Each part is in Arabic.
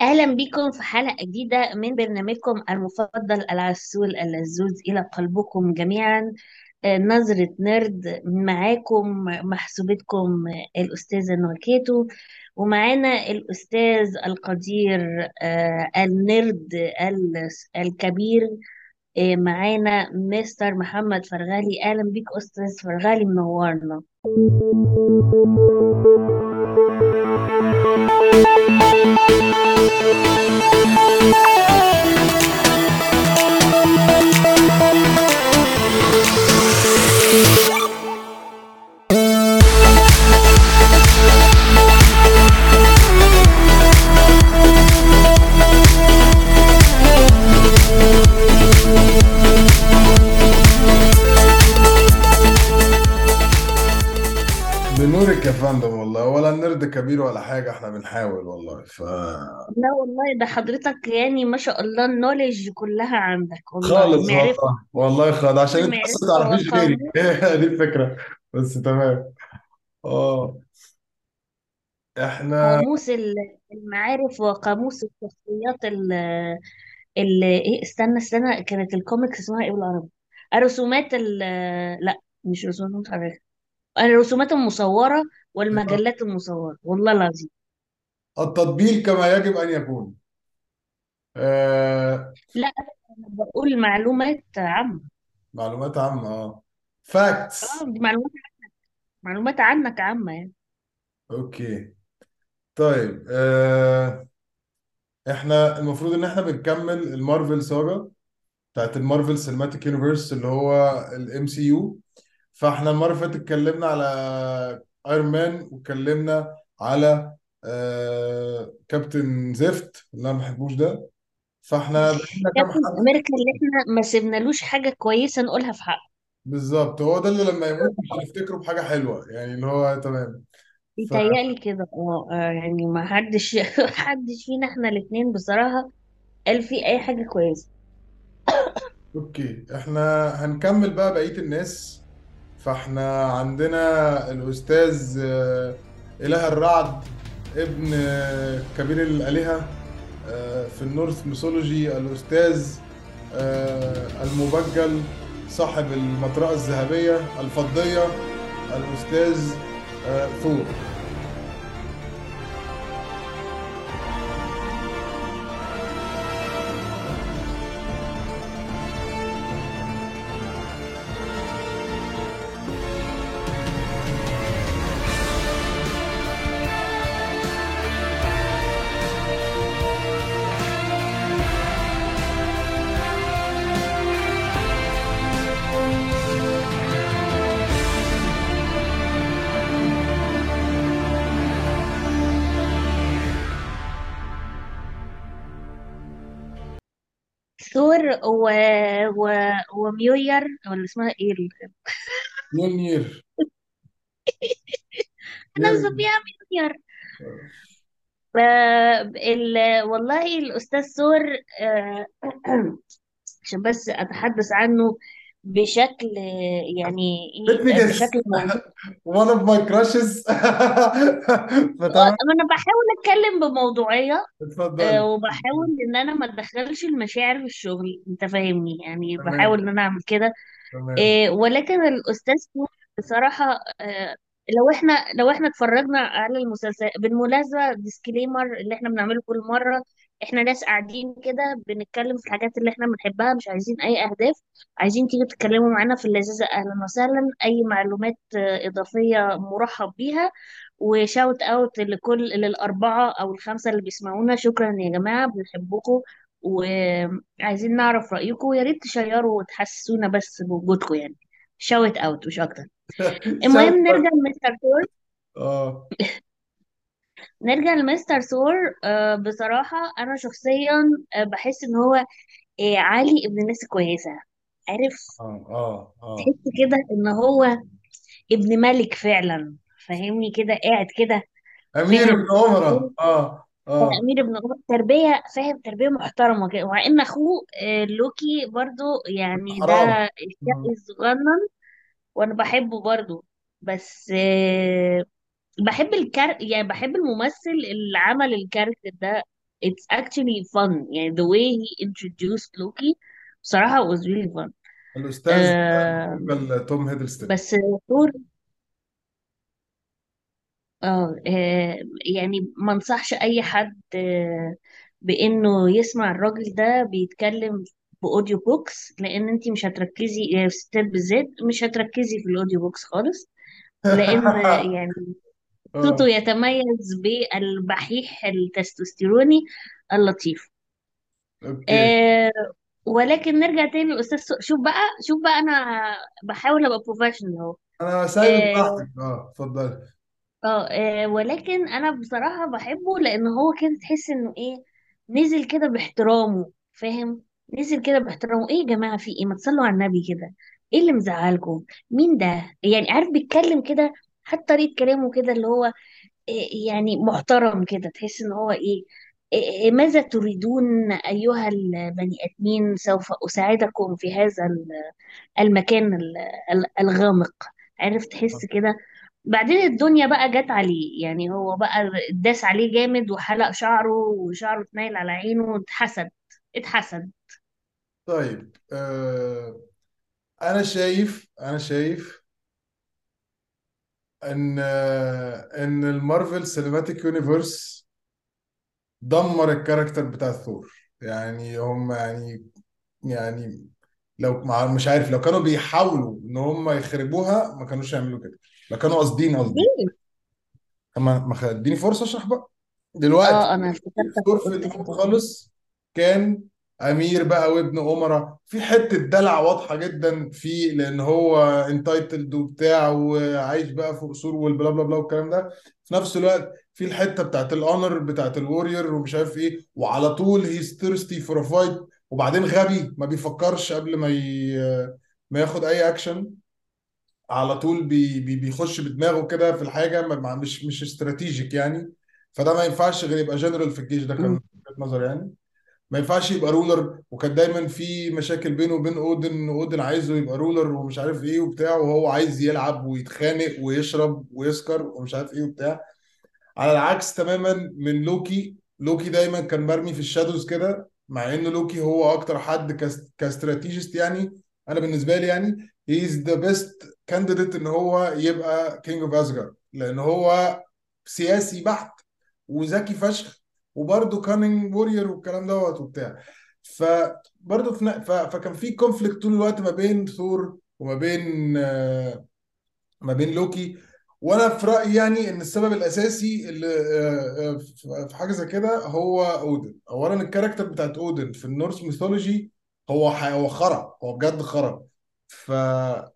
أهلا بكم في حلقة جديدة من برنامجكم المفضل العسول اللذوذ إلى قلبكم جميعا. آه، نظرة نرد معاكم محسوبتكم الأستاذة نوركيتو ومعانا الأستاذ القدير آه، النرد ال- الكبير آه، معانا مستر محمد فرغالي. أهلا بيك أستاذ فرغالي منورنا. Thank you. يا فندم والله. ولا نرد كبير ولا حاجة إحنا بنحاول والله. ف لا والله ده حضرتك يعني ما شاء الله النولج كلها عندك والله. خالص المعرفة والله. والله خالص. عشان انت بس ما تعرفيش غيري. وقاموس دي الفكرة. بس تمام. آه. إحنا قاموس ال- المعارف وقاموس الشخصيات ال ال إيه استنى استنى. كانت الكوميكس اسمها إيه بالعربي؟ الرسومات ال لا مش رسومات متحركة الرسومات المصورة والمجلات المصورة والله العظيم. التطبيل كما يجب أن يكون. آه لا أنا بقول معلومات عامة. معلومات عامة آه. آه facts دي معلومات معلومات عنك عامة يعني. okay. طيب آه إحنا المفروض إن إحنا بنكمل ال Marvel saga بتاعت ال Marvel Cinematic Universe اللي هو ال MCU فاحنا المرة اللي فاتت اتكلمنا على Iron Man واتكلمنا على آه كابتن زفت اللي أنا ما بحبوش ده. فاحنا بقينا كام Captain America اللي إحنا ما سيبنالوش حاجة كويسة نقولها في حقه. بالظبط هو ده اللي لما يموت هنفتكره بحاجة حلوة يعني اللي هو تمام. ف بيتهيألي كده. آه آه، يعني ما حدش حدش فينا إحنا الاثنين بصراحة قال فيه أي حاجة كويسة. okay إحنا هنكمل بقى بقية الناس. فاحنا عندنا الأستاذ آه، إله الرعد ابن آه، كبير الآلهة آه، في ال Norse mythology الأستاذ آه، المبجل صاحب المطرقة الذهبية الفضية الأستاذ آه، ثور و... و... وميوير ولا اسمها إيه ميولنير أنا مسميها ميوير آه. ال... والله الأستاذ ثور آه عشان بس أتحدث عنه بشكل يعني let me إيه guess. بشكل موضوعي one of my crushes. فتمام. أنا بحاول أتكلم بموضوعية اتفضل آه، وبحاول إن أنا ما أدخلش المشاعر في الشغل. أنت فاهمني يعني بحاول تمام إن أنا أعمل كده. تمام. آه، ولكن الأستاذ نور بصراحة آه، لو إحنا لو إحنا اتفرجنا على المسلسل بالمناسبة ديسكليمر اللي إحنا بنعمله كل مرة إحنا ناس قاعدين كده بنتكلم في الحاجات اللي إحنا بنحبها مش عايزين أي أهداف عايزين تيجي تتكلموا معانا في اللذيذه أهلا وسهلا. أي معلومات آه، إضافية مرحب بيها. وشاوت أوت لكل للأربعة أو الخمسة اللي بيسمعونا. شكرا يا جماعة بنحبكم. وعايزين نعرف رأيكم. ويا ريت تشيروا وتحسسونا بس بوجودكم يعني. شاوت أوت مش أكتر. المهم نرجع لمستر ثور آه. نرجع لمستر ثور آه بصراحة أنا شخصيا آه بحس إن هو آه علي ابن ناس كويسة. عارف؟ آه آه آه. تحس كده إن هو ابن ملك فعلا. فاهمني كده؟ قاعد كده أمير ابن عمره آه آه. أمير ابن عمر. تربية فاهم؟ تربية محترمة كده. مع إن أخوه آه لوكي برضو يعني ده حرام. الشقي الصغنن وأنا بحبه برضو. بس بحب الكار يعني بحب الممثل اللي عمل الكاركتر ده. It's actually fun. يعني the way he introduced Loki بصراحة was really fun. الأستاذ آه توم هيدلستون. بس ثور آه آه، يعني ما انصحش أي حد آه بإنه يسمع الراجل ده بيتكلم ب audiobooks لأن انت مش هتركزي يعني بالذات مش هتركزي في ال audiobooks خالص لأن يعني صوته آه. يتميز بالبحيح التستوستيروني اللطيف. okay. آه ولكن نرجع تاني للاستاذ سو- شوف بقى شوف بقى أنا بحاول أبقى professional أهو. أنا سايبك آه، براحتك. آه اتفضل آه آه، ولكن أنا بصراحة بحبه لأن هو كده تحس إنه إيه نزل كده باحترامه فاهم؟ نزل كده باحترامه. إيه يا جماعة في إيه؟ ما تصلوا على النبي كده. إيه اللي مزعلكم؟ مين ده؟ يعني عارف بيتكلم كده حتى طريقة كلامه كده اللي هو إيه يعني محترم كده تحس إن هو إيه إيه- ماذا تريدون أيها البني آدمين؟ سوف أساعدكم في هذا ال- المكان ال- ال- الغامق. عارف؟ تحس كده. بعدين الدنيا بقى جت عليه. يعني هو بقى داس عليه جامد وحلق شعره وشعره اتنايل على عينه واتحسد. اتحسد. طيب آه أنا شايف أنا شايف إن إن ال Marvel Cinematic Universe دمر ال character بتاع ثور. يعني هم يعني يعني لو مش عارف لو كانوا بيحاولوا إن هم يخربوها ما كانوش يعملوا كده. لو كانوا قاصدين قصدي ليه؟ ما اديني فرصة أشرح بقى. دلوقتي آه أنا كده خالص كان أمير بقى وابن امراء في حتة دلع واضحة جدا في لأن هو entitled وبتاع وعايش بقى في قصور وال bla bla bla والكلام ده. في نفس الوقت في الحتة بتاعت ال honor بتاعت ال warrior ومش عارف إيه. وعلى طول he's thirsty for fight وبعدين غبي ما بيفكرش قبل ما ي... ما ياخد أي اكشن على طول بي بي بيخش بدماغه كده في الحاجة ما مش مش strategic يعني. فده ما ينفعش غير يبقى جنرال في الجيش ده كان من مم. وجهة نظر يعني. ما ينفعش يبقى ruler وكان دايما في مشاكل بينه وبين أودن أودن عايزه يبقى ruler ومش عارف إيه وبتاع وهو عايز يلعب ويتخانق ويشرب ويسكر ومش عارف إيه وبتاع. على العكس تماما من لوكي لوكي دايما كان مرمي في ال shadows كده مع إن لوكي هو أكتر حد كاست- ك strategist يعني أنا بالنسبة لي يعني he is the best candidate إن هو يبقى king of Asgard لأن هو سياسي بحت وذكي فشخ وبرضه cunning warrior والكلام دوت وبتاع. فبرضه في ف- فكان في conflict طول الوقت ما بين ثور وما بين آه، ما بين لوكي. وأنا في رأيي يعني إن السبب الأساسي اللي آه، آه، في حاجة زي كده هو أودن. اولا ال character بتاعت أودن في ال Norse mythology هو هو خرا. هو بجد خرا. فهو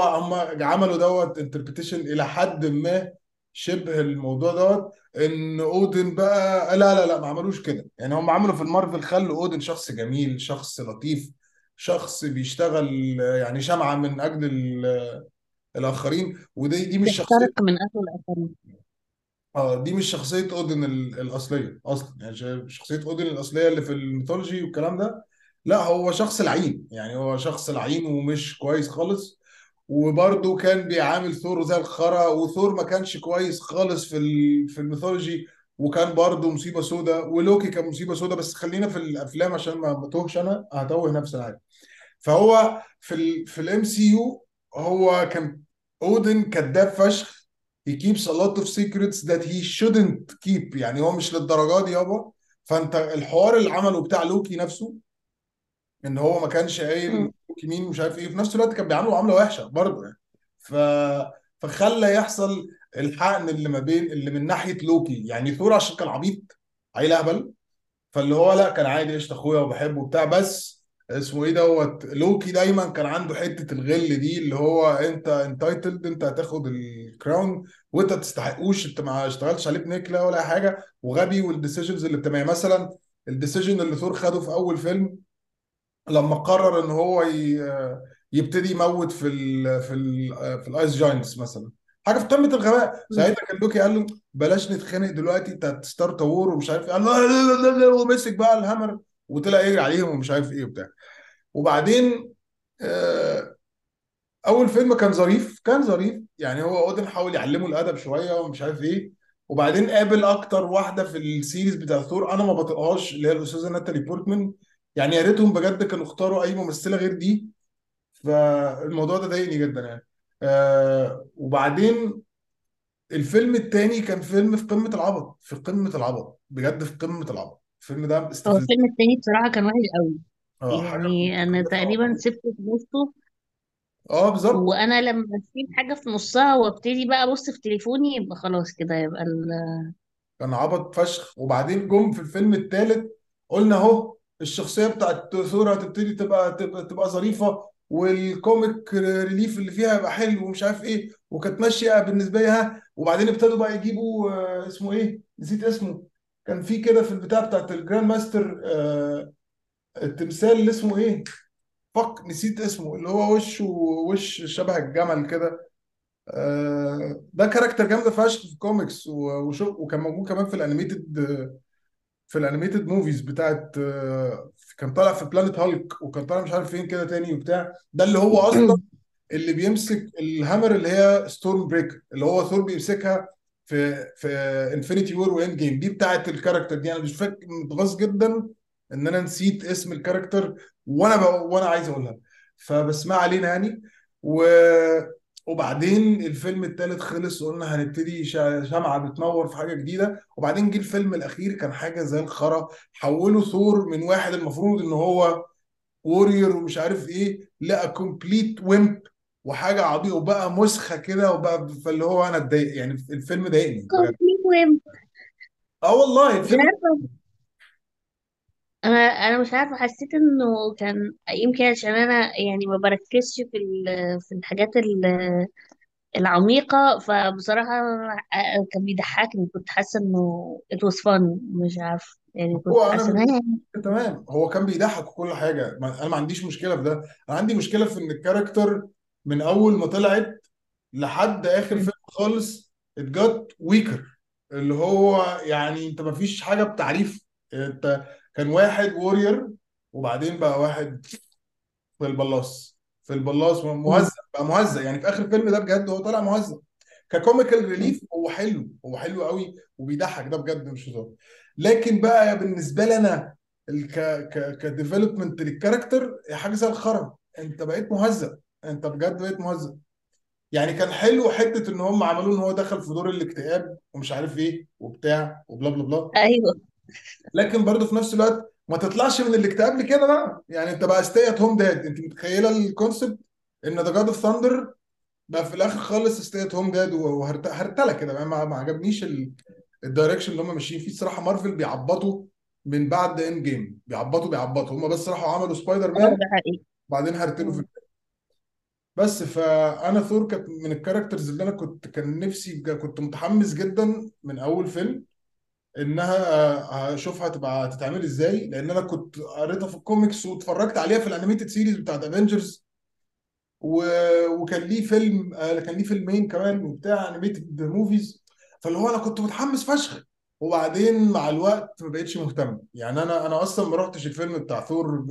هم عملوا دوت interpretation إلى حد ما شبه الموضوع دوت إن أودن بقى لا لا لا ما عملوش كده. يعني هم عملوا في المارفل خلوا أودن شخص جميل شخص لطيف شخص بيشتغل يعني شمعة من أجل ال- الآخرين ودي دي مش تحترق شخصيه من أجل الآخرين. آه دي مش شخصية أودن ال- الأصلية أصلا. يعني ش- شخصية أودن الأصلية اللي في ال mythology والكلام ده لا هو شخص لعين. يعني هو شخص لعين ومش كويس خالص. وبرضه كان بيعامل ثور زي الخرا وثور ما كانش كويس خالص في. في ال mythology وكان برضه مصيبة سوداء ولوكي كان مصيبة سوداء بس خلينا في الأفلام عشان ما ما توهش أنا هتوه نفس العالم فهو في ال في ال MCU هو كان أودن كذاب فشخ he keeps a lot of secrets that he shouldn't keep. يعني هو مش للدرجة دي يابا. فأنت الحوار اللي عمله بتاع لوكي نفسه إن هو ما كانش قايل مم. لوكي مين ومش عارف إيه في نفس الوقت كان بيعامله معاملة وحشة برضه يعني. ف فخلى يحصل الحقد اللي ما بين اللي من ناحية لوكي. يعني ثور عشان كان عبيط عيل أهبل. فاللي هو لأ كان عادي قشطة أخويا وبحبه وبتاع. بس اسمه إيه دوت لوكي دايما كان عنده حتة الغل دي اللي هو أنت entitled أنت هتاخد ال crown وأنت ما تستحقوش أنت ما اشتغلتش عليه بنكلة ولا حاجة. وغبي وال decisions اللي بتبقى يعني مثلا ال decision اللي ثور خده في أول فيلم لما قرر إن هو يبتدي يموت في ال في ال في ال ice giants مثلا. حاجة في قمة الغباء. ساعتها كان لوكي قال له بلاش نتخانق دلوقتي أنت هت start war ومش عارف إيه. قال له لا لا لا لا. ومسك بقى ال hammer وطلع يجري عليهم ومش عارف إيه وبتاع. وبعدين آه، أول فيلم كان ظريف كان ظريف. يعني هو أودن حاول يعلمه الأدب شوية ومش عارف إيه. وبعدين قابل أكتر واحدة في ال series بتاع ثور أنا ما بطيقهاش اللي هي الأستاذة ناتالي بورتمان. يعني يا ريتهم بجد كانوا اختاروا أي ممثلة غير دي. فالموضوع ده ضايقني جدا يعني. آه وبعدين الفيلم التاني كان فيلم في قمة العبط في قمة العبط بجد في قمة العبط. الفيلم ده هو استفز الفيلم التاني بصراحة كان وحش قوي. آه حاجة يعني أنا تقريبا سبته في نصه آه بالظبط. وأنا لما بسيب حاجة في نصها وأبتدي بقى أبص في تليفوني يبقى خلاص كده يبقى ال... كان عبط فشخ. وبعدين جم في الفيلم الثالث قلنا أهو الشخصية بتاعت ثور هتبتدي تبقى تبقى تبقى ظريفة وال comic relief اللي فيها يبقى حلو ومش عارف إيه وكانت ماشية بالنسبة لي ها وبعدين ابتدوا بقى يجيبوا آه، اسمه إيه؟ نسيت اسمه. كان في كده في البتاع بتاعت ال Grandmaster آه، التمثال اللي اسمه إيه؟ fuck نسيت اسمه اللي هو وشه وش شبه الجمل كده. آه، ده character جامد فشخ في الكوميكس وكان موجود كمان في ال animated في ال animated movies بتاعت آه، كان طالع في Planet Hulk وكان طالع مش عارف فين كده تاني وبتاع ده اللي هو أصلا اللي بيمسك ال hammer اللي هي Stormbreaker اللي هو ثور بيمسكها في في Infinity War و Endgame دي بتاعت ال character دي. أنا مش فاكر متغاظ جدا إن أنا نسيت اسم ال character وأنا ب... وأنا عايز أقولها. فبس ما علينا يعني. و... وبعدين الفيلم الثالث خلص وقلنا هنبتدي شمعة بتنور في حاجة جديدة. وبعدين جه الفيلم الأخير كان حاجة زي الخرا. حولوا ثور من واحد المفروض إن هو warrior ومش عارف إيه ل a complete wimp وحاجة عبيطة وبقى مسخة كده وبقى فاللي هو أنا اتضايق يعني الفيلم ضايقني. بجد المهم آه والله الفيلم أنا أنا مش عارفة حسيت إنه كان يمكن عشان أنا يعني ما بركزش في ال... في الحاجات ال- العميقة فبصراحة آه، كان بيضحكني. كنت حاسة إنه it was fun مش عارفة. يعني كنت هو أنا حاسة إن بالنسبة لي تمام. هو كان بيضحك وكل حاجة. ما- أنا ما عنديش مشكلة في ده. أنا عندي مشكلة في إن ال character من أول ما طلعت لحد آخر فيلم خالص it got weaker اللي هو يعني أنت ما فيش حاجة بتعريف. أنت كان واحد warrior وبعدين بقى واحد في البلاص. في البلاص مهزأ بقى مهزأ. يعني في آخر الفيلم ده بجد هو طالع مهزأ. ك comical relief هو حلو هو حلو قوي وبيضحك ده بجد مش هزار. لكن بقى بالنسبة لي أنا ك ك ك development لل character حاجة زي الخرا أنت بقيت مهزأ. أنت بجد بقيت مهزأ. يعني كان حلو حتة إن هم عملوه إن هو دخل في دور الاكتئاب ومش عارف إيه وبتاع و blah blah blah. أيوه. لكن برضه في نفس الوقت ما تطلعش من الاكتئاب لكده بقى. يعني انت بقى stay at home dad انت متخيلة ال concept إن the God of Thunder بقى في الآخر خالص stay at home dad وهرتله كده. بقى ما عجبنيش ال- ال direction اللي هم ماشيين فيه. الصراحة مارفل بيعبطوا من بعد Endgame بيعبطوا بيعبطوا. هم بس راحوا عملوا Spider آه Man ده حقيقي. وبعدين هرتلوا في مم. بس فأنا ثور كانت من ال characters اللي أنا كنت كان نفسي كنت متحمس جدا من أول فيلم. إنها آه، هشوفها تبقى هتتعمل إزاي لأن أنا كنت قريتها في الكوميكس واتفرجت عليها في ال animated series بتاعت Avengers و... وكان ليه فيلم آه، كان ليه فيلمين كمان وبتاع animated movies فاللي هو أنا كنت متحمس فشخ. وبعدين مع الوقت ما بقتش مهتم. يعني أنا أنا أصلا ما رحتش الفيلم بتاع ثور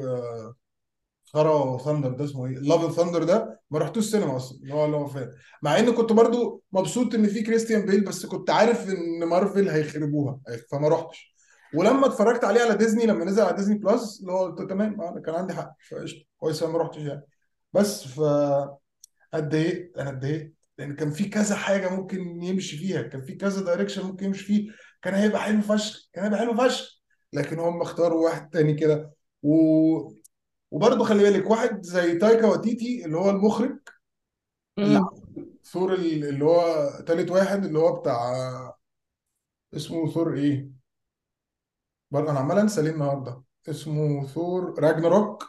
آه، Thor Thunder ده اسمه إيه؟ Love Thunder ده ما رحتوش سينما أصلا اللي هو اللي هو فين مع إن كنت برضو مبسوط إن في كريستيان بيل بس كنت عارف إن مارفل هيخربوها. فما رحتش. ولما اتفرجت عليه على ديزني لما نزل على Disney Plus اللي هو قلت تمام أنا كان عندي حق. فقشطة كويس أنا ما رحتش يعني. بس ف اتضايقت أنا اتضايقت. لأن كان في كذا حاجة ممكن يمشي فيها. كان في كذا direction ممكن يمشي فيه. كان هيبقى حلو فشخ كان هيبقى حلو فشخ. لكن هم اختاروا واحد تاني كده. و... وبرضه خلي بالك واحد زي تايكا واتيتي اللي هو المخرج اللي مم. عمل ثور ال- اللي هو تالت واحد اللي هو بتاع اسمه ثور إيه؟ برضه أنا عمال أنسى ليه النهارده. اسمه ثور Ragnarok.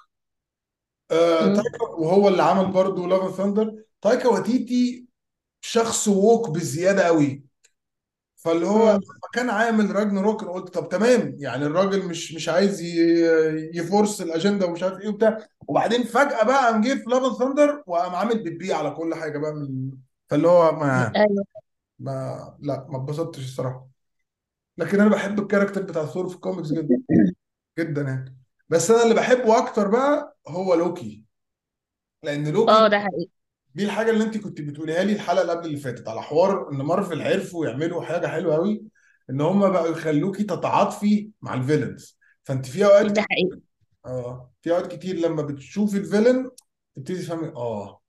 آه مم. تايكا وهو اللي عمل برضه Love Thunder تايكا واتيتي شخص woke بزيادة قوي. فاللي هو مم. لما كان عامل Ragnarok أنا قلت طب تمام يعني الراجل مش مش عايز ي force الأجندة ومش عارف إيه وبتاع. وبعدين فجأة بقى قام جه في Love Thunder وقام عامل بيبي على كل حاجة بقى من فاللي هو ما أيوه. ما لا ما اتبسطتش الصراحة. لكن أنا بحب ال character بتاع ثور في الكوميكس جدا جدا يعني. بس أنا اللي بحبه أكتر بقى هو لوكي. لأن آه لوكي ده حقيقي. دي الحاجة اللي انت كنت بتقوليها لي الحلقة اللي قبل اللي فاتت على حوار إن مارفل عرفوا يعملوا حاجة حلوة قوي إن هم بقوا يخلوكي تتعاطفي مع ال villains فأنت في أوقات ده حقيقي. آه في أوقات كتير لما بتشوفي ال villain تبتدي تفهمي آه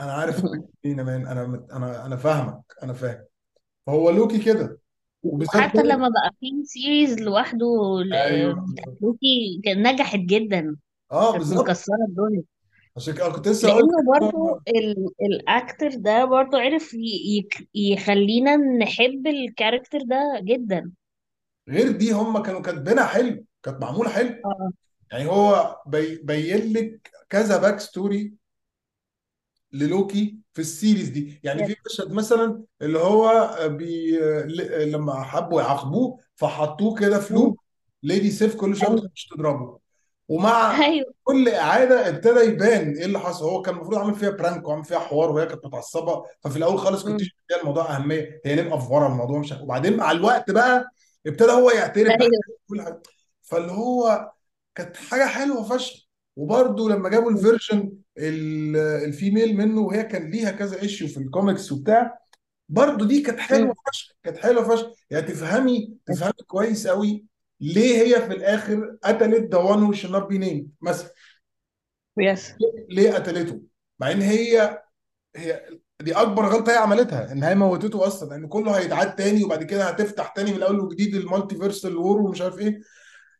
أنا عارف yeah man أنا مت- أنا أنا فاهمك أنا فاهم. فهو لوكي كده. وبالذات وحتى لما بقى في series لوحده أيوه. لوكي كان نجحت جدا. آه كانت بالظبط. مكسرة الدنيا. عشان كده كنت لسه أقول لأنه لك برضو ال... الأكتر ده برضو عرف ي... يك- يخلينا نحب ال character ده جدا. غير دي هم كانوا كاتبينها حلو كانت معمولة حلو. آه. يعني هو بي بين لك كذا back story للوكي في ال series دي. يعني yes. في مشهد مثلا اللي هو بي ل- لما حبوا يعاقبوه فحطوه كده في مم. loop lady Sif كل شوية بتخش تضربه. ومع أيوه. كل إعادة ابتدى يبان إيه اللي حصل. هو كان المفروض عامل فيها prank وعامل فيها حوار وهي كانت متعصبة. ففي الأول خالص كنت مم. مديها الموضوع أهمية. هي ليه مقفوره الموضوع مش وبعدين مع الوقت بقى ابتدى هو يعترف بقى أيوه. كل حاجة. فاللي هو كانت حاجة حلوة فشخ. وبرده لما جابوا ال version ال- ال female منه وهي كان ليها كذا issue في الكوميكس وبتاع برضه دي كانت مم. حلوة فشخ. كانت حلوة فشخ. يعني تفهمي تفهمي كويس قوي ليه هي في الآخر قتلت the one should not be named مثلا؟ yes ليه قتلته؟ مع إن هي هي دي أكبر غلطة هي عملتها إن هي موتته أصلا لأن كله هيتعاد تاني وبعد كده هتفتح تاني من الأول وجديد ال multiversal war ومش عارف إيه.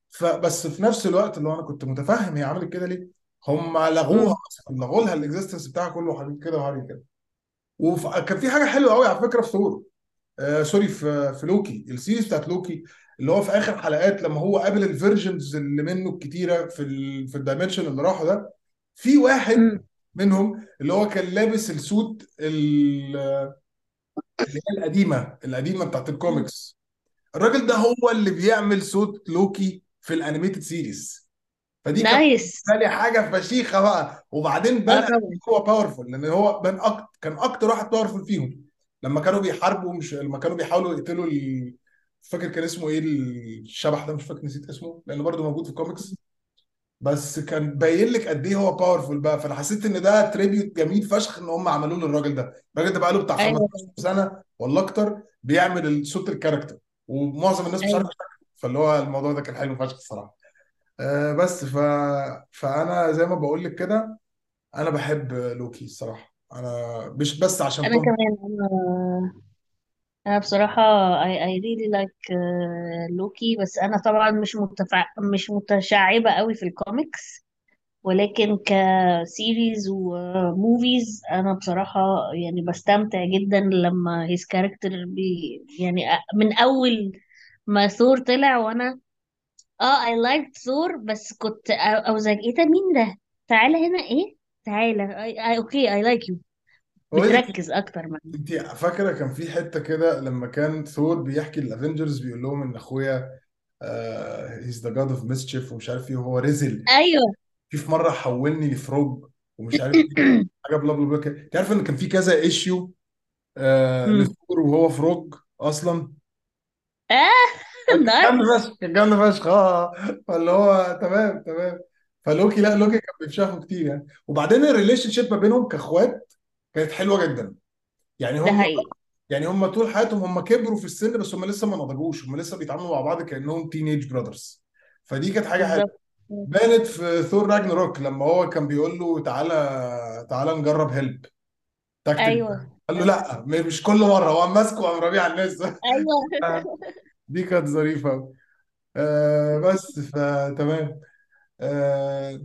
فبس في نفس الوقت اللي هو أنا كنت متفهم هي عملت كده ليه؟ هم لغوها. أصلا لغوا لها ال existence بتاعها كله وحاجات كده وحاجات كده. وكان في حاجة حلوة قوي على فكرة في ثور. آه sorry في في لوكي ال series بتاعت لوكي اللي هو في آخر حلقات لما هو قابل ال versions اللي منه الكتيرة في ال في ال dimension اللي راحوا ده في واحد. منهم اللي هو كان لابس ال suit ال- اللي هي القديمة القديمة بتاعت الكوميكس الراجل ده هو اللي بيعمل صوت لوكي في ال animated series فدي كانت nice لي حاجة فشيخة بقى. وبعدين آه بان هو powerful لأن هو بان أكتر كان أكتر واحد powerful فيهم. لما كانوا بيحاربوا مش لما كانوا بيحاولوا يقتلوا ال... فاكر كان اسمه إيه الشبح ده مش فاكر نسيت اسمه لأنه برضه موجود في الكوميكس بس كان باين لك قد إيه هو powerful بقى. فأنا حسيت إن ده tribute جميل فشخ إن هم عملوه للراجل ده. الراجل ده بقى له بتاع أيوه. 15 سنة ولا أكتر بيعمل صوت ال character ومعظم الناس مش عارفه شكله فاللي هو الموضوع ده كان حلو فشخ الصراحة. آه بس ف... فأنا زي ما بقول لك كده أنا بحب لوكي الصراحة. أنا مش بس عشان أنا توم كمان أنا أنا بصراحة I, I really like uh, لوكي بس أنا طبعا مش متفع... مش متشعبة قوي في الكوميكس ولكن ك series و movies أنا بصراحة يعني بستمتع جدا لما his character بي يعني من أول ما ثور طلع وأنا آه I liked ثور بس كنت I, I was like إيه ده مين ده؟ تعالى هنا إيه؟ تعالى. okay you. بقول لك بتركز أكتر معايا. انت فاكرة كان في حتة كده لما كان ثور بيحكي لل Avengers بيقول لهم إن أخويا he's the god of mischief ومش عارف إيه وهو رذل. أيوه. في في مرة حولني ل frog ومش عارف إيه حاجة بلا بلا بلا. كده. انت عارف إن كان في كذا issue آه. لثور وهو frog أصلا؟ آه كان جامد فشخ كان جامد فشخ. آه فاللي هو تمام تمام. فلوكي لا لوكي كان بيفشخوا كتير يعني. وبعدين ال relationship ما بينهم كأخوات كانت حلوة جدا. يعني ده هم حقيقي. يعني هم طول حياتهم هم كبروا في السن بس هم لسه ما نضجوش. هم لسه بيتعاملوا مع بعض كأنهم teenage brothers فدي كانت حاجة حلوة. بالظبط. بانت في ثور راجنروك لما هو كان بيقول له تعالى تعالى نجرب help tactic أيوه. قال له لا م- مش كل مرة. هو ماسكه وقام راميه على الناس. أيوه. دي كانت ظريفة أوي. آه بس فتمام. آه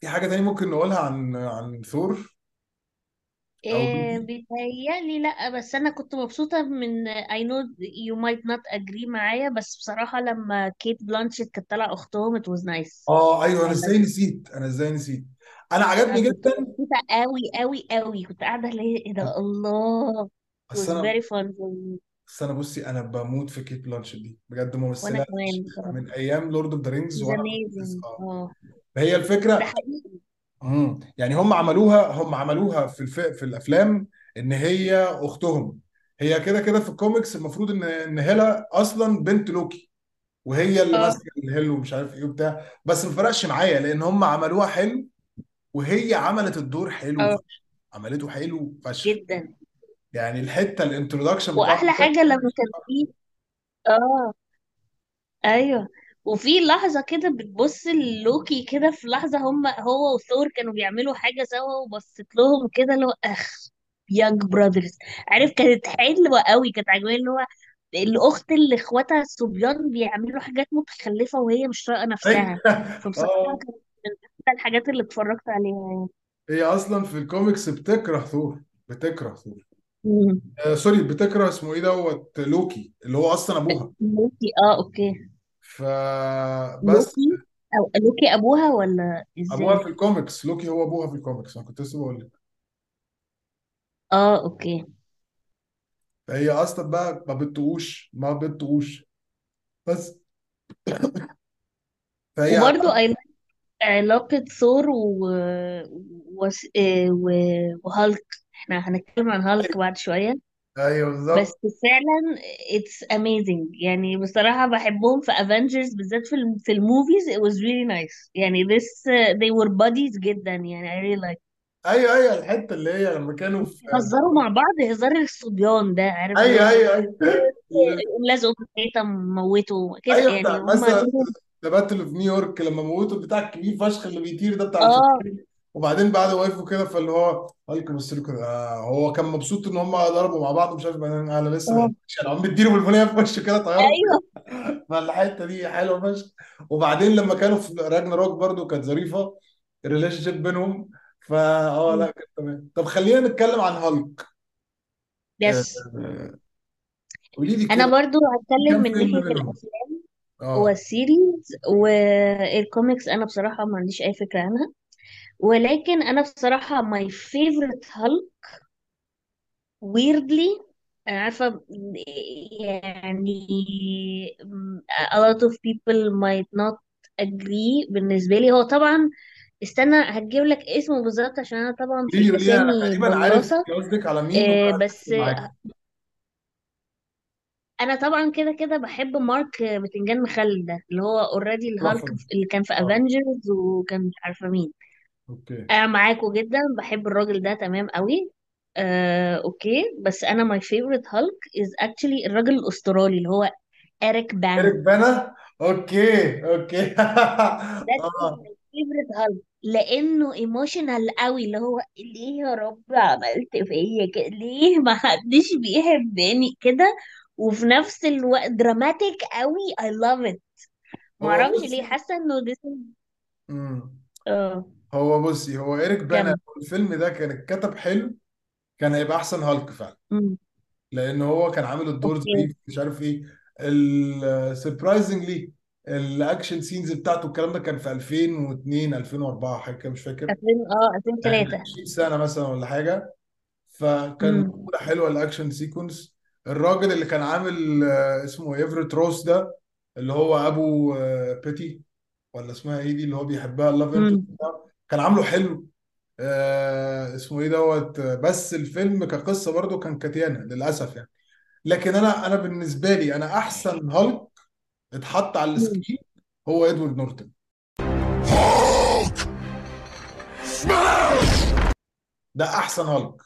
في حاجة تاني ممكن نقولها عن عن ثور؟ أو إيه بيتهيألي لأ بس أنا كنت مبسوطة من I know you might not agree معايا بس بصراحة لما كيت بلانشيت كانت طالعة أختهم it was nice. آه أيوه أنا إزاي. نسيت؟ أنا إزاي نسيت؟ أنا أنا عجبني كنت جدا مبسوطة قوي قوي قوي كنت قاعدة اللي هي إيه ده الله. It was أنا very fun for me. بس أنا بصي أنا بموت في كيت بلانشيت دي بجد وأنا ممثله كمان من أيام لورد اوف ذا رينجز وأنا amazing. آه. آه. فهي ده الفكرة حقيقي. مم. يعني هم عملوها هم عملوها في الف... في الأفلام إن هي أختهم. هي كده كده في الكوميكس المفروض إن إن هيلا أصلا بنت لوكي وهي اللي آه. ماسكة ال hell ومش عارف إيه وبتاع بس ما فرقش معايا لأن هم عملوها حلو وهي عملت الدور حلو آه. فشخ عملته حلو فشخ. جدا. يعني الحتة ال introduction بتاعته وأحلى حاجة لما كان فيه آه أيوه. وفي لحظة كده بتبص للوكي كده في لحظة هم هو وثور كانوا بيعملوا حاجة سوا وبصت لهم كده اللي هو أخ young brothers عارف كانت حلوة قوي كانت عجباني اللي هو الأخت اللي إخواتها الصبيان بيعملوا حاجات متخلفة وهي مش طايقة نفسها. فبصراحة آه. كانت من احسن الحاجات اللي اتفرجت عليها يعني. هي أصلا في الكوميكس بتكره ثور بتكره ثور. مم. آه sorry بتكره اسمه إيه دوت؟ لوكي اللي هو أصلا أبوها. لوكي آه okay. فبس لوكي؟ أو لوكي أبوها ولا أبوها إزاي في الكوميكس. لوكي هو أبوها في الكوميكس أنا كنت لسه بقول لك. آه okay. فهي أصلا بقى ما بتطيقوش ما بتطيقوش. بس فهي وبرضو I like علاقة ثور و... و... و... وهالك. إحنا هنتكلم عن هالك بعد شوية. أيوه بس بالظبط فعلا it's amazing. يعني بصراحة بحبهم في Avengers بالذات في الم... في ال movies it was really nice. يعني this they were buddies جدا. يعني I really like. أيوه أيوه الحتة اللي هي لما كانوا في يهزروا مع بعض هزار الصبيان ده عارف؟ اللي أيوه هو أيوه أيوه. يقوم لازقه في الحيطة موته كده أيوه يعني بتاع هم مثلا ليهم the battle of New York لما موتوا بتاع الكبير فشخ اللي بيطير ده بتاع آه. الفيلم وبعدين بعد وقفوا كده فاللي هو هالك بص له كده آه هو كان مبسوط إن هم ضربوا مع بعض مش عارف بعدين أنا لسه قام مديله بالبنيه في وشه كده طيارة. أيوه. فالحتة دي حلوة فشخ. وبعدين لما كانوا في Ragnarok برضو كانت ظريفة ال relationship بينهم. فا آه لا كانت تمام. طب خلينا نتكلم عن هالك آه، yes قولي لي أنا كده برضو هتكلم كام من فيلم ناحية منهم؟ الأفلام آه. وال series وال comics أنا بصراحة ما عنديش أي فكرة عنها. ولكن أنا بصراحة my favorite Hulk weirdly أنا عارفة يعني a lot of people might not agree بالنسبة لي. هو طبعا استنى هتجيب لك اسمه بالظبط عشان أنا طبعا في قولي لي قولي لي أنا الأسامي تقريبا عارف. أنت قصدك على مين؟ آه، وهركز بس معاك. أنا طبعا كده كده بحب مارك بتنجان مخلل ده اللي هو already الهالك تحفة. اللي كان في آه. Avengers وكان مش عارفة مين. okay. أنا معاكو جدا بحب الراجل ده تمام قوي. آه، okay. بس أنا my favorite Hulk is actually الراجل الأسترالي اللي هو اريك ايريك بانا بانا okay okay. ده آه. my favorite Hulk لأنه emotional قوي اللي هو ليه يا رب عملت فيا كده ليه ما حدش بيحبني كده؟ وفي نفس الوقت dramatic قوي. I love it. هو معرفش ليه بصي حاسة إنه this is مم. آه. هو بصي هو إيريك بانا كمل لو الفيلم ده كان اتكتب حلو كان هيبقى أحسن هالك فعلا. لأن هو كان عامل الدور okay. ظريف مش عارف إيه. ال surprisingly ال action scenes بتاعته الكلام ده كان في 2002 2004 حاجة كده مش فاكر. 2000 آه يعني من 2003 20 سنة مثلا ولا حاجة. فكان امم حلوة ال action sequence الراجل اللي كان عامل آه، اسمه ايفرت روس ده اللي هو أبو آه، بيتي ولا اسمها إيه دي اللي هو بيحبها ال love interest امم كان عامله حلو. آه اسمه إيه دوت. بس الفيلم كقصة برضو كان كحيانة للأسف يعني. لكن أنا أنا بالنسبة لي أنا أحسن هالك اتحط على ال screen هو إدوارد نورتون. ده أحسن هالك.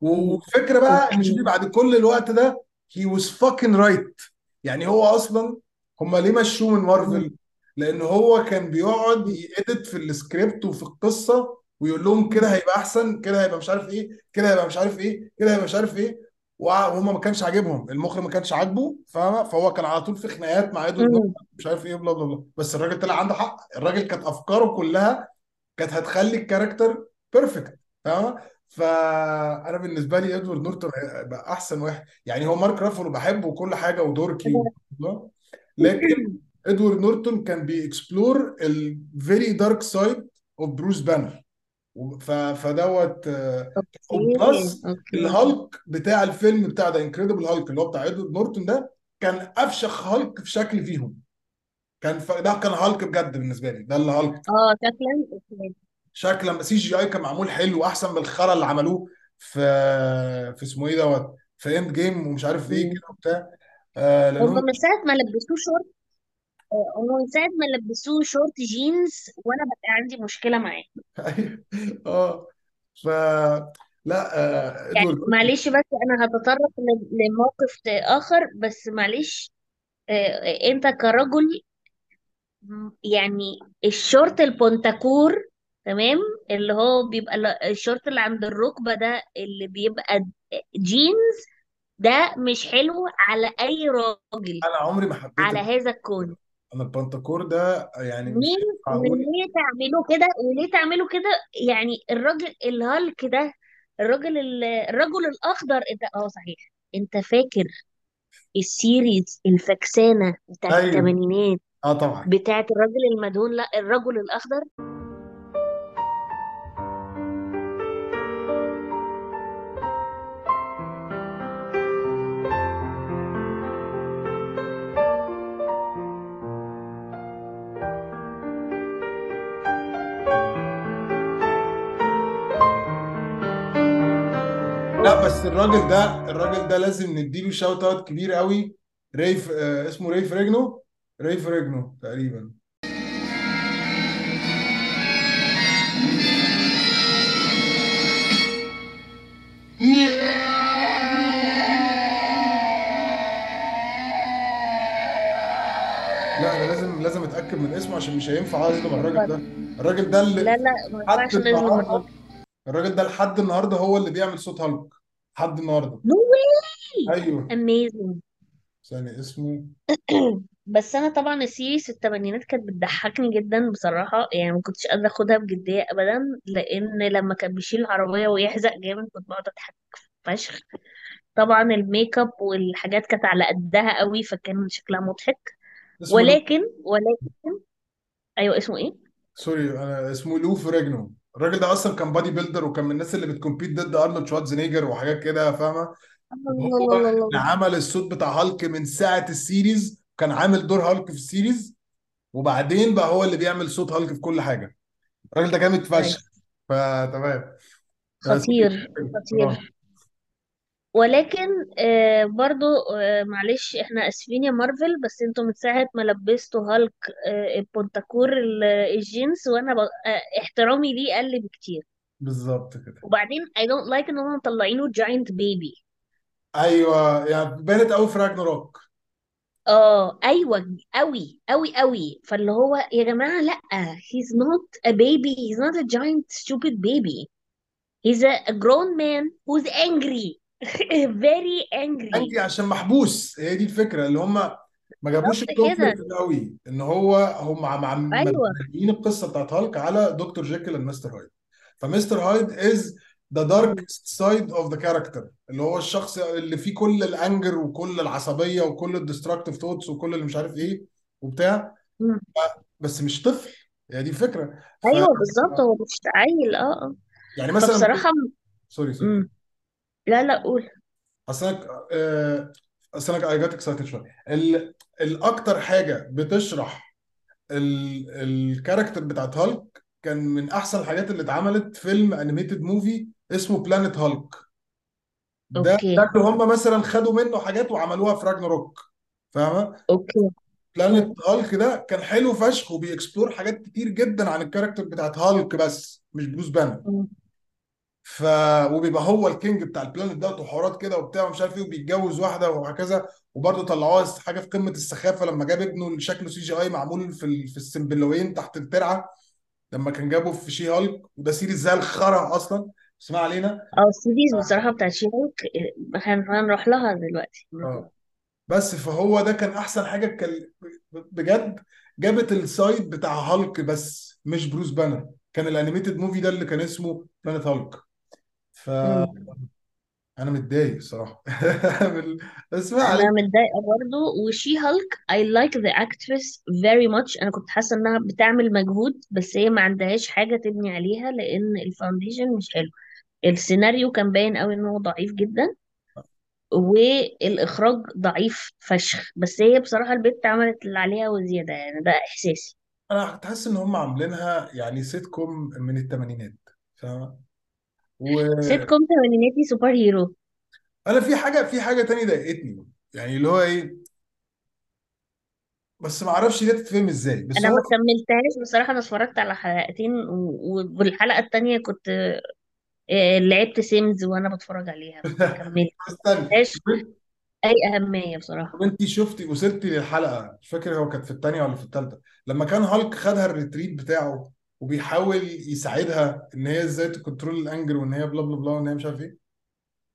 والفكرة بقى إن شوفي بعد كل الوقت ده he was fucking right. يعني هو أصلا هم ليه مشوه من مارفل؟ لأن هو كان بيقعد ي edit في السكريبت وفي القصة ويقول لهم كده هيبقى أحسن كده هيبقى مش عارف إيه كده هيبقى مش عارف إيه كده هيبقى مش عارف إيه. وهم ما كانش عاجبهم المخرج ما كانش عاجبه فاهمة؟ فهو كان على طول في خناقات مع ادوارد مش عارف إيه blah blah blah. بس الراجل طلع عنده حق الراجل كانت أفكاره كلها كانت هتخلي ال character perfect تمام فأنا بالنسبة لي إدوارد نورتون هيبقى أحسن واحد. يعني هو مارك رافالو بحبه وكل حاجة و dorky. لكن إدوارد نورتون كان بي explore ال very dark side of Bruce Banner. فدوت okay. الهالك بتاع الفيلم بتاع The Incredible Hulk اللي هو بتاع إدوارد نورتون ده كان أفشخ هالك في شكل فيهم. كان ف... ده كان هالك بجد بالنسبة لي. ده اللي هالك آه شكلا؟ شكلا CGI كان معمول حلو أحسن من الخرا اللي عملوه في في اسمه إيه دوت في Endgame ومش عارف إيه كده وبتاع. آه لانهم من ساعة ما لبسوه شورت هو من ساعة ما لبسوه شورت جينز وأنا بقى عندي مشكلة معاه. أيوة. آه ف لا آه، يعني ادوارد معلش بس أنا هتطرق ل- لموقف آخر بس معلش آه، أنت كرجل م- يعني الشورت البونتاكور تمام؟ اللي هو بيبقى ال- الشورت اللي عند الركبة ده اللي بيبقى جينز ده مش حلو على أي راجل. أنا عمري ما حبيت على هذا الكون. أنا البنتكور ده يعني مش ليه هينفع أقول. وليه تعملوا كده؟ وليه تعملوا كده؟ يعني الراجل الهالك ده الراجل ال- الرجل الأخضر إنت آه صحيح. أنت فاكر السيريز الفكسانة بتاعت أيوه. الثمانينات آه طبعا. بتاعت الراجل المدهون؟ لا الرجل الأخضر. بس الراجل ده الراجل ده لازم نديله shout out كبير قوي. ريف آه اسمه ريف ريجنو ريف ريجنو تقريبا. لا أنا لازم لازم أتأكد من اسمه عشان مش هينفع اظلم الراجل ده. الراجل ده لا اللي لا ما لحد ينفعش نظلم الراجل ده لحد النهارده هو اللي بيعمل صوت هالك. لحد النهارده. no way أيوه. amazing ثاني اسمه؟ بس أنا طبعا ال series الثمانينات كانت بتضحكني جدا بصراحة يعني ما كنتش قادرة أخدها بجدية ابدا لأن لما كان بيشيل العربية ويحزق جامد كنت بقعد أضحك فشخ. طبعا الميك اب والحاجات كانت على قدها قوي فكان شكلها مضحك. اسمه لو ولكن ولكن أيوه اسمه إيه؟ sorry أنا اسمه لو فريجنو الراجل ده أصلا كان bodybuilder وكان من الناس اللي بتكمبيت ضد أرنولد شوارزنيجر وحاجات كده فاهمة؟ هو اللي عمل الصوت بتاع هالك من ساعة ال series كان عامل دور هالك في ال series وبعدين بقى هو اللي بيعمل صوت هالك في كل حاجة. الراجل ده جامد فشخ. nice فتمام. خطير آه خطير. ولكن آه برضو آه معلش إحنا آسفين يا مارفل بس أنتوا من ساعة ما لبستوا هالك آه البنتاكور ال- الجينز وأنا ب... آه احترامي ليه قل بكتير. بالظبط كده. وبعدين I don't like ان هم مطلعينه giant baby أيوه يعني بانت قوي في راجناروك آه أيوه قوي قوي قوي فاللي هو يا جماعة لأ he's not a baby he's not a giant stupid baby. He's a, a grown man who's angry. very angry. انجي عشان محبوس. هي دي الفكرة اللي هم ما جابوش ال conflict قوي. إن هو هم عم عم أيوه. مبنيين القصة بتاعت هالك على Doctor Jekyll and Mister Hyde. ف Mister Hyde is the dark side of the character اللي هو الشخص اللي فيه كل ال anger وكل العصبية وكل ال destructive thoughts وكل اللي مش عارف إيه وبتاع. مم. بس مش طفل. هي دي الفكرة. ف أيوه بالظبط هو مش عيل آه آه. يعني مثلا فبصراحة sorry sorry امم لا لا قول. اصل أنا آه، اصل أنا I got excited شوية. ال- الأكتر حاجة بتشرح ال- ال character بتاعت هالك كان من أحسن الحاجات اللي اتعملت فيلم animated movie اسمه Planet Hulk. ده ده okay. اللي هم مثلا خدوا منه حاجات وعملوها في راجناروك فاهمة؟ okay. Planet Hulk ده كان حلو فشخ وبي explore حاجات كتير جدا عن ال character بتاعت هالك بس مش بروس بانر. ف وبيبقى هو ال king بتاع ال planet ده وحوارات كده وبتاع ومش عارف إيه وبيتجوز واحدة وهكذا وبرضه طلعوها حاجة في قمة السخافة لما جاب ابنه اللي شكله CGI معمول في ال... في السنبلاوين تحت الترعة لما كان جابه في She-Hulk. وده series زي الخرا أصلا بس ما علينا. آه ال series بصراحة بتاعت شيرك هن- هنروح لها دلوقتي. آه. بس فهو ده كان أحسن حاجة كان بجد جابت ال side بتاع هالك بس مش بروس بانر كان ال animated movie ده اللي كان اسمه Planet Hulk. فانا مم. متضايق الصراحه بس ما علينا. متضايقة برضو و She-Hulk I like the actress very much. أنا كنت حاسة إنها بتعمل مجهود بس هي ما عندهاش حاجة تبني عليها لأن ال foundation مش حلو. السيناريو كان باين قوي إن هو ضعيف جدا والإخراج ضعيف فشخ. بس هي بصراحة البت عملت اللي عليها وزيادة يعني ده إحساسي. أنا كنت حاسس إن هم عاملينها يعني سيت كوم من الثمانينات فاهمة؟ سيت كوم ثمانيناتي superhero. في حاجة في حاجة تانية ضايقتني يعني اللي هو إيه بس ما أعرفش دي تتفهم إزاي. بس أنا ما هو كملتهاش بصراحة أنا اتفرجت على حلقتين و- والحلقة التانية كنت آه، لعبت Sims وأنا بتفرج عليها. ما استنى. ما ادتهاش أي أهمية بصراحة. طب أنت شفتي وصلتي للحلقة مش فاكر هو كانت في الثانية ولا في الثالثه لما كان هالك خدها ال retreat بتاعه؟ وبيحاول يساعدها إن هي إزاي ت control ال anger وإن هي بلا بلا بلا وإن هي مش عارف إيه.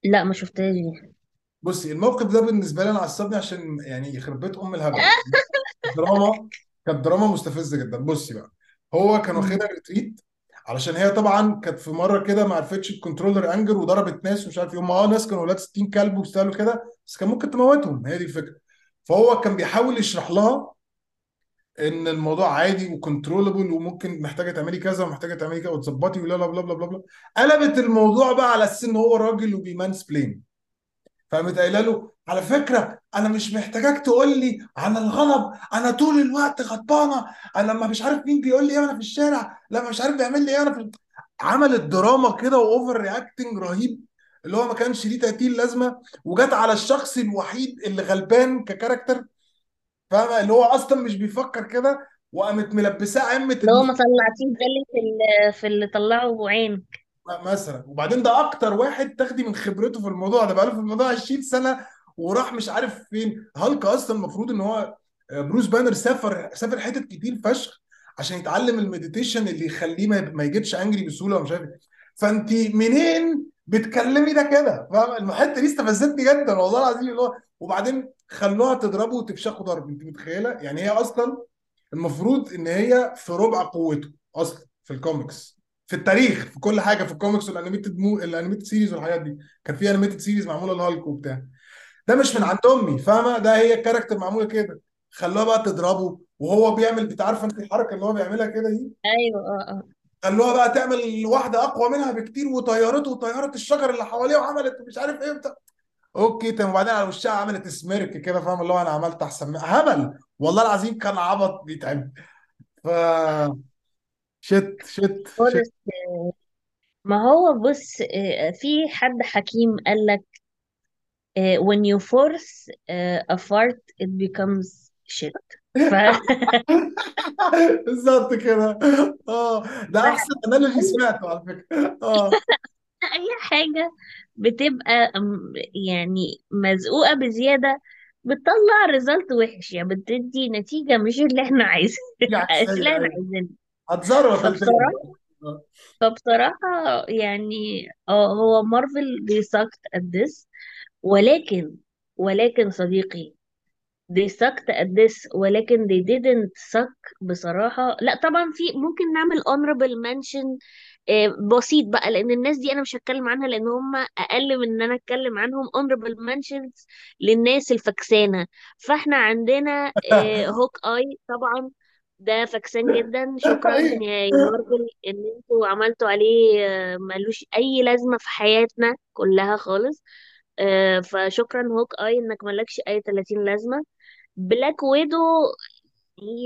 لا ما شفتهاش دي. بصي الموقف ده بالنسبة لي أنا عصبني عشان يعني يخرب بيت أم الهبل. دراما كانت دراما مستفزة جدا. بصي بقى هو كان. واخدها retreat علشان هي طبعا كانت في مرة كده ما عرفتش ت control ال anger وضربت ناس ومش عارف إيه. هم آه ناس كانوا ولاد 60 كلب وبيستاهلوا كده بس كان ممكن تموتهم. هي دي الفكرة. فهو كان بيحاول يشرح لها إن الموضوع عادي و controllable وممكن محتاجة تعملي كذا ومحتاجة تعملي كذا وتظبطي ولا بلا بلا بلا بلا. قلبت الموضوع بقى على أساس إن هو راجل وبي mansplain فقامت قايله له على فكرة أنا مش محتاجاك تقول لي عن الغضب أنا طول الوقت غضبانة أنا لما مش عارف مين بيقول لي إيه وأنا في الشارع لما مش عارف بيعمل لي إيه وأنا في عملت دراما كده و overreacting رهيب اللي هو ما كانش ليه 30 لازمة وجت على الشخص الوحيد اللي غلبان ك character فاهمة؟ اللي هو أصلا مش بيفكر كده وقامت ملبساه عمة اللي هو ما طلعتيه ده اللي في ال- في اللي طلعه عين مثلا. وبعدين ده أكتر واحد تاخدي من خبرته في الموضوع ده بقاله في الموضوع 20 سنة وراح مش عارف فين. هالك أصلا المفروض إن هو آه، بروس بانر سافر سافر حتت كتير فشخ عشان يتعلم ال meditation اللي يخليه ما ما يجيبش angry بسهولة ومش عارف إيه. فانت منين بتكلمي ده كده؟ فاهم الحتة دي استفزتني جدا والله العظيم اللي هو وبعدين خلوها تضربه وتفشخه ضرب. انت متخيلة؟ يعني هي أصلا المفروض إن هي في ربع قوته أصلا في الكوميكس. في التاريخ في كل حاجة في ال comics وال animated mo ال animated series والحاجات دي. كان في animated series معمولة لهالك وبتاع. ده مش من. عند أمي فاهمة؟ ده هي ال character معمولة كده. خلوها بقى تضربه وهو بيعمل أنت عارفة أنت الحركة اللي هو بيعملها كده دي؟ أيوه آه آه. خلوها بقى تعمل واحدة أقوى منها بكتير وطيرته وطيرت الشجر اللي حواليه وعملت مش عارف إيه بتاع okay تمام وبعدين على وشها عملت smirk كده فاهم؟ اللي هو أنا عملت أحسن منها. هبل! والله العظيم كان عبط بيتعب ف shit shit shit خالص ما هو بص آه، في حد حكيم قال لك آه، when you force آه، a fart it becomes shit. ف بالظبط كده. آه ده أحسن analogy سمعته على فكرة. آه. أي حاجة بتبقى يعني مزقوقة بزيادة بتطلع result وحش يعني بتدي نتيجة مش اللي إحنا عايزين مش اللي إحنا عايزينها. هتزروت الدنيا فبصراحة فبصراحة يعني آه هو مارفل بيسكت at this ولكن ولكن صديقي they sucked at this ولكن they didn't suck بصراحة. لا طبعا في ممكن نعمل honorable mention بسيط بقى لأن الناس دي أنا مش هتكلم عنها لأن هم أقل من إن أنا أتكلم عنهم honorable mentions للناس الفكسانة. فإحنا عندنا Hawkeye طبعا ده فكسان جدا. شكرا يا مارفل إن أنتوا عملتوا عليه آه، ملوش أي لازمة في حياتنا كلها خالص. آه، فشكرا Hawkeye إنك ملكش أي 30 لازمة. Black Widow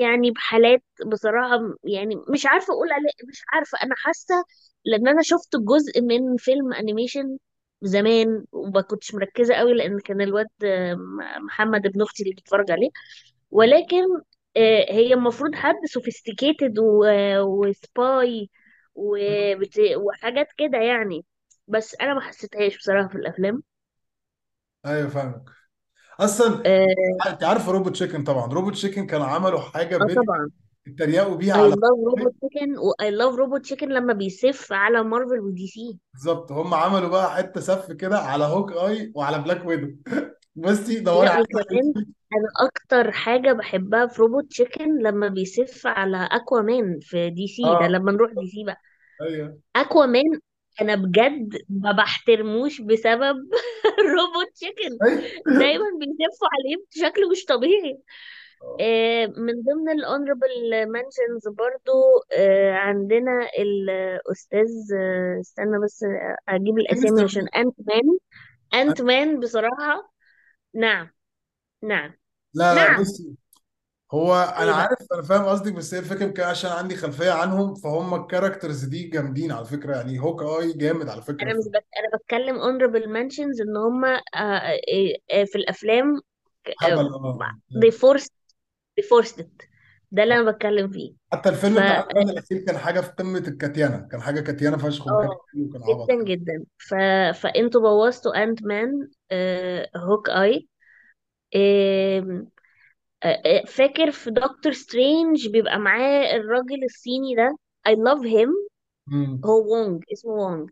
يعني بحالات بصراحة يعني مش عارفة أقول عليه مش عارفة. أنا حاسة لأن أنا شفت جزء من فيلم animation زمان وما كنتش مركزة قوي لأن كان الواد محمد ابن أختي اللي بيتفرج عليه. ولكن آه، هي المفروض حد sophisticated و spy. وحاجات كده يعني. بس أنا ما حسيتهاش بصراحة في الأفلام. أيوه فاهمك. أصلا آه أنت عارف Robot Chicken طبعا. Robot Chicken كانوا عملوا حاجة آه بين طبعا. اتريقوا بيها I على love Robot Chicken و I love Robot Chicken لما بيسف على Marvel و DC بالظبط. هم عملوا بقى حتة سف كده على Hawkeye وعلى Black Widow. بصي دوري لا على وكمان. أنا أكتر حاجة بحبها في Robot Chicken لما بيسف على Aquaman في DC ده آه. لما نروح DC بقى. أيوه. Aquaman أنا بجد ما بحترموش بسبب Robot Chicken دايما بيسفوا عليه بشكل مش طبيعي. آه، من ضمن ال honorable mentions برضو آه، عندنا الاستاذ آه، استنى بس أجيب الأسامي عشان Ant-Man Ant-Man بصراحة نعم نعم. لا لا نعم. بصي. هو أنا عارف أنا فاهم قصدك بس هي الفكرة يمكن عشان عندي خلفية عنهم فهم ال characters دي جامدين على فكرة يعني Hawkeye جامد على فكرة. أنا مش بك... أنا بتكلم honorable mentions إن هم آه، آه، آه، في الأفلام هبل آه they forced they forced it. ده اللي أنا بتكلم فيه. حتى الفيلم ف بتاع الأخير كان حاجة في قمة الكتيانه كان حاجة كتيانه فشخ آه حلو وكان عبط. جدا جدا. ف... فأنتوا بوظتوا Ant-Man. Hawkeye فاكر في Doctor Strange بيبقى معاه الراجل الصيني ده؟ I love him. هو وونج اسمه وونج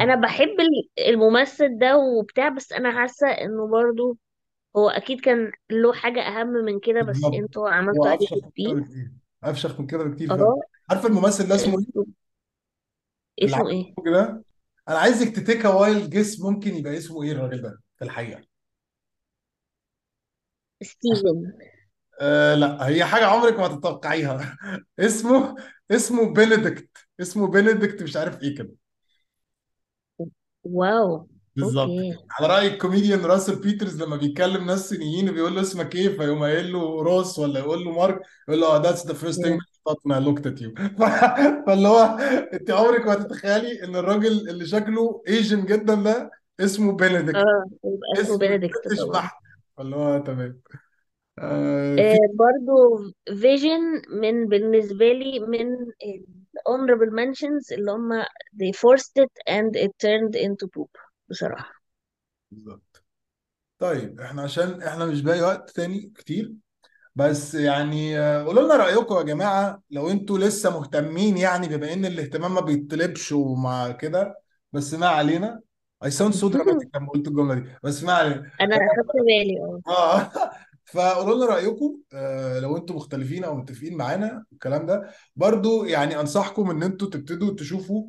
أنا آه بحب ال- الممثل ده وبتاع بس أنا حاسة إنه برضو هو أكيد كان له حاجة أهم من كده بس بالظبط. أنتوا هو عملتوا عليه أفشخ من كده بكتير. أفشخ من كده بكتير فعلا. آه عارف الممثل ده اسمه إيه؟ أنتوا اللي اسمه عامل إيه؟ الفيلم ده؟ أنا عايزك ت take wild guess ممكن يبقى اسمه إيه الراجل ده في الحقيقة؟ ستيفن. آه لا هي حاجة عمرك ما تتوقعيها. اسمه اسمه بنديكت اسمه بنديكت مش عارف إيه كده. wow. بالظبط. okay. على رأي الكوميديان راسل بيترز لما بيكلم ناس صينيين بيقول له اسمك إيه فيقوم قايل له روس ولا يقول له مارك يقول له first thing مم. I thought when I looked at you. فاللي هو أنت عمرك ما تتخيلي إن الراجل اللي شكله Asian جدا ده اسمه بنديكت آه يبقى اسمه اسم بنديكت British طبعا. بحت. فاللي هو تمام. آه آه في برضو Vision من بالنسبة لي من ال honorable mentions اللي هم they forced it and it turned into poop بصراحة. بالظبط. طيب إحنا عشان إحنا مش باقي وقت تاني كتير بس يعني آه، قولوا لنا رأيكم يا جماعة لو أنتوا لسه مهتمين يعني بما إن الاهتمام ما بيطلبش ومع كده بس ما علينا. I sound so dramatic لما قلت الجملة دي بس ما علينا. أنا أخدت بالي آه. فقولوا لنا رأيكم آه، لو أنتوا مختلفين أو متفقين معانا الكلام ده. برضو يعني انصحكم ان أنتوا تبتدوا تشوفوا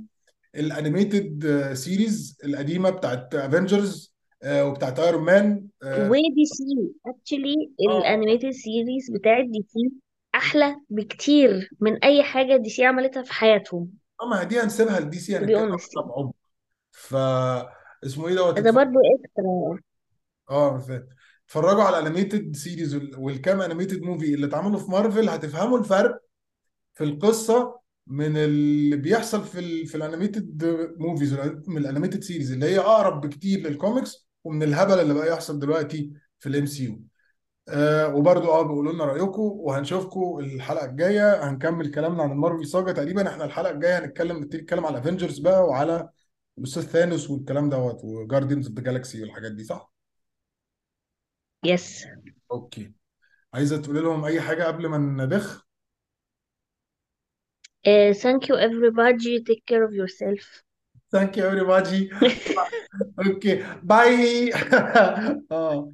ال animated series القديمة بتاعت Avengers وبتاعت Iron Man و D C actually ال animated series بتاعت DC أحلى بكتير من أي حاجة DC عملتها في حياتهم. آه ما دي هنسيبها ل DC يعني بعمق. ف اسمه إيه دوت؟ ده برضو extra آه فاهم اتفرجوا على ال animated series والكام animated movie اللي اتعملوا في مارفل هتفهموا الفرق في القصة من اللي بيحصل في ال في ال animated movies من ال animated series اللي هي أقرب بكتير للكوميكس ومن الهبل اللي بقى يحصل دلوقتي في ال MCU آه وبرضو آه بيقولوا لنا رايكم وهنشوفكم الحلقة الجاية هنكمل كلامنا عن ال Marvel saga تقريبا إحنا الحلقة الجاية هنتكلم نبتدي نتكلم على Avengers بقى وعلى الاستاذ Thanos والكلام دوت و Guardians of the Galaxy والحاجات دي صح؟ yes okay. عايزة تقولي لهم أي حاجة قبل ما ندخ uh, thank you everybody. Take care of yourself. thank you everybody. okay bye آه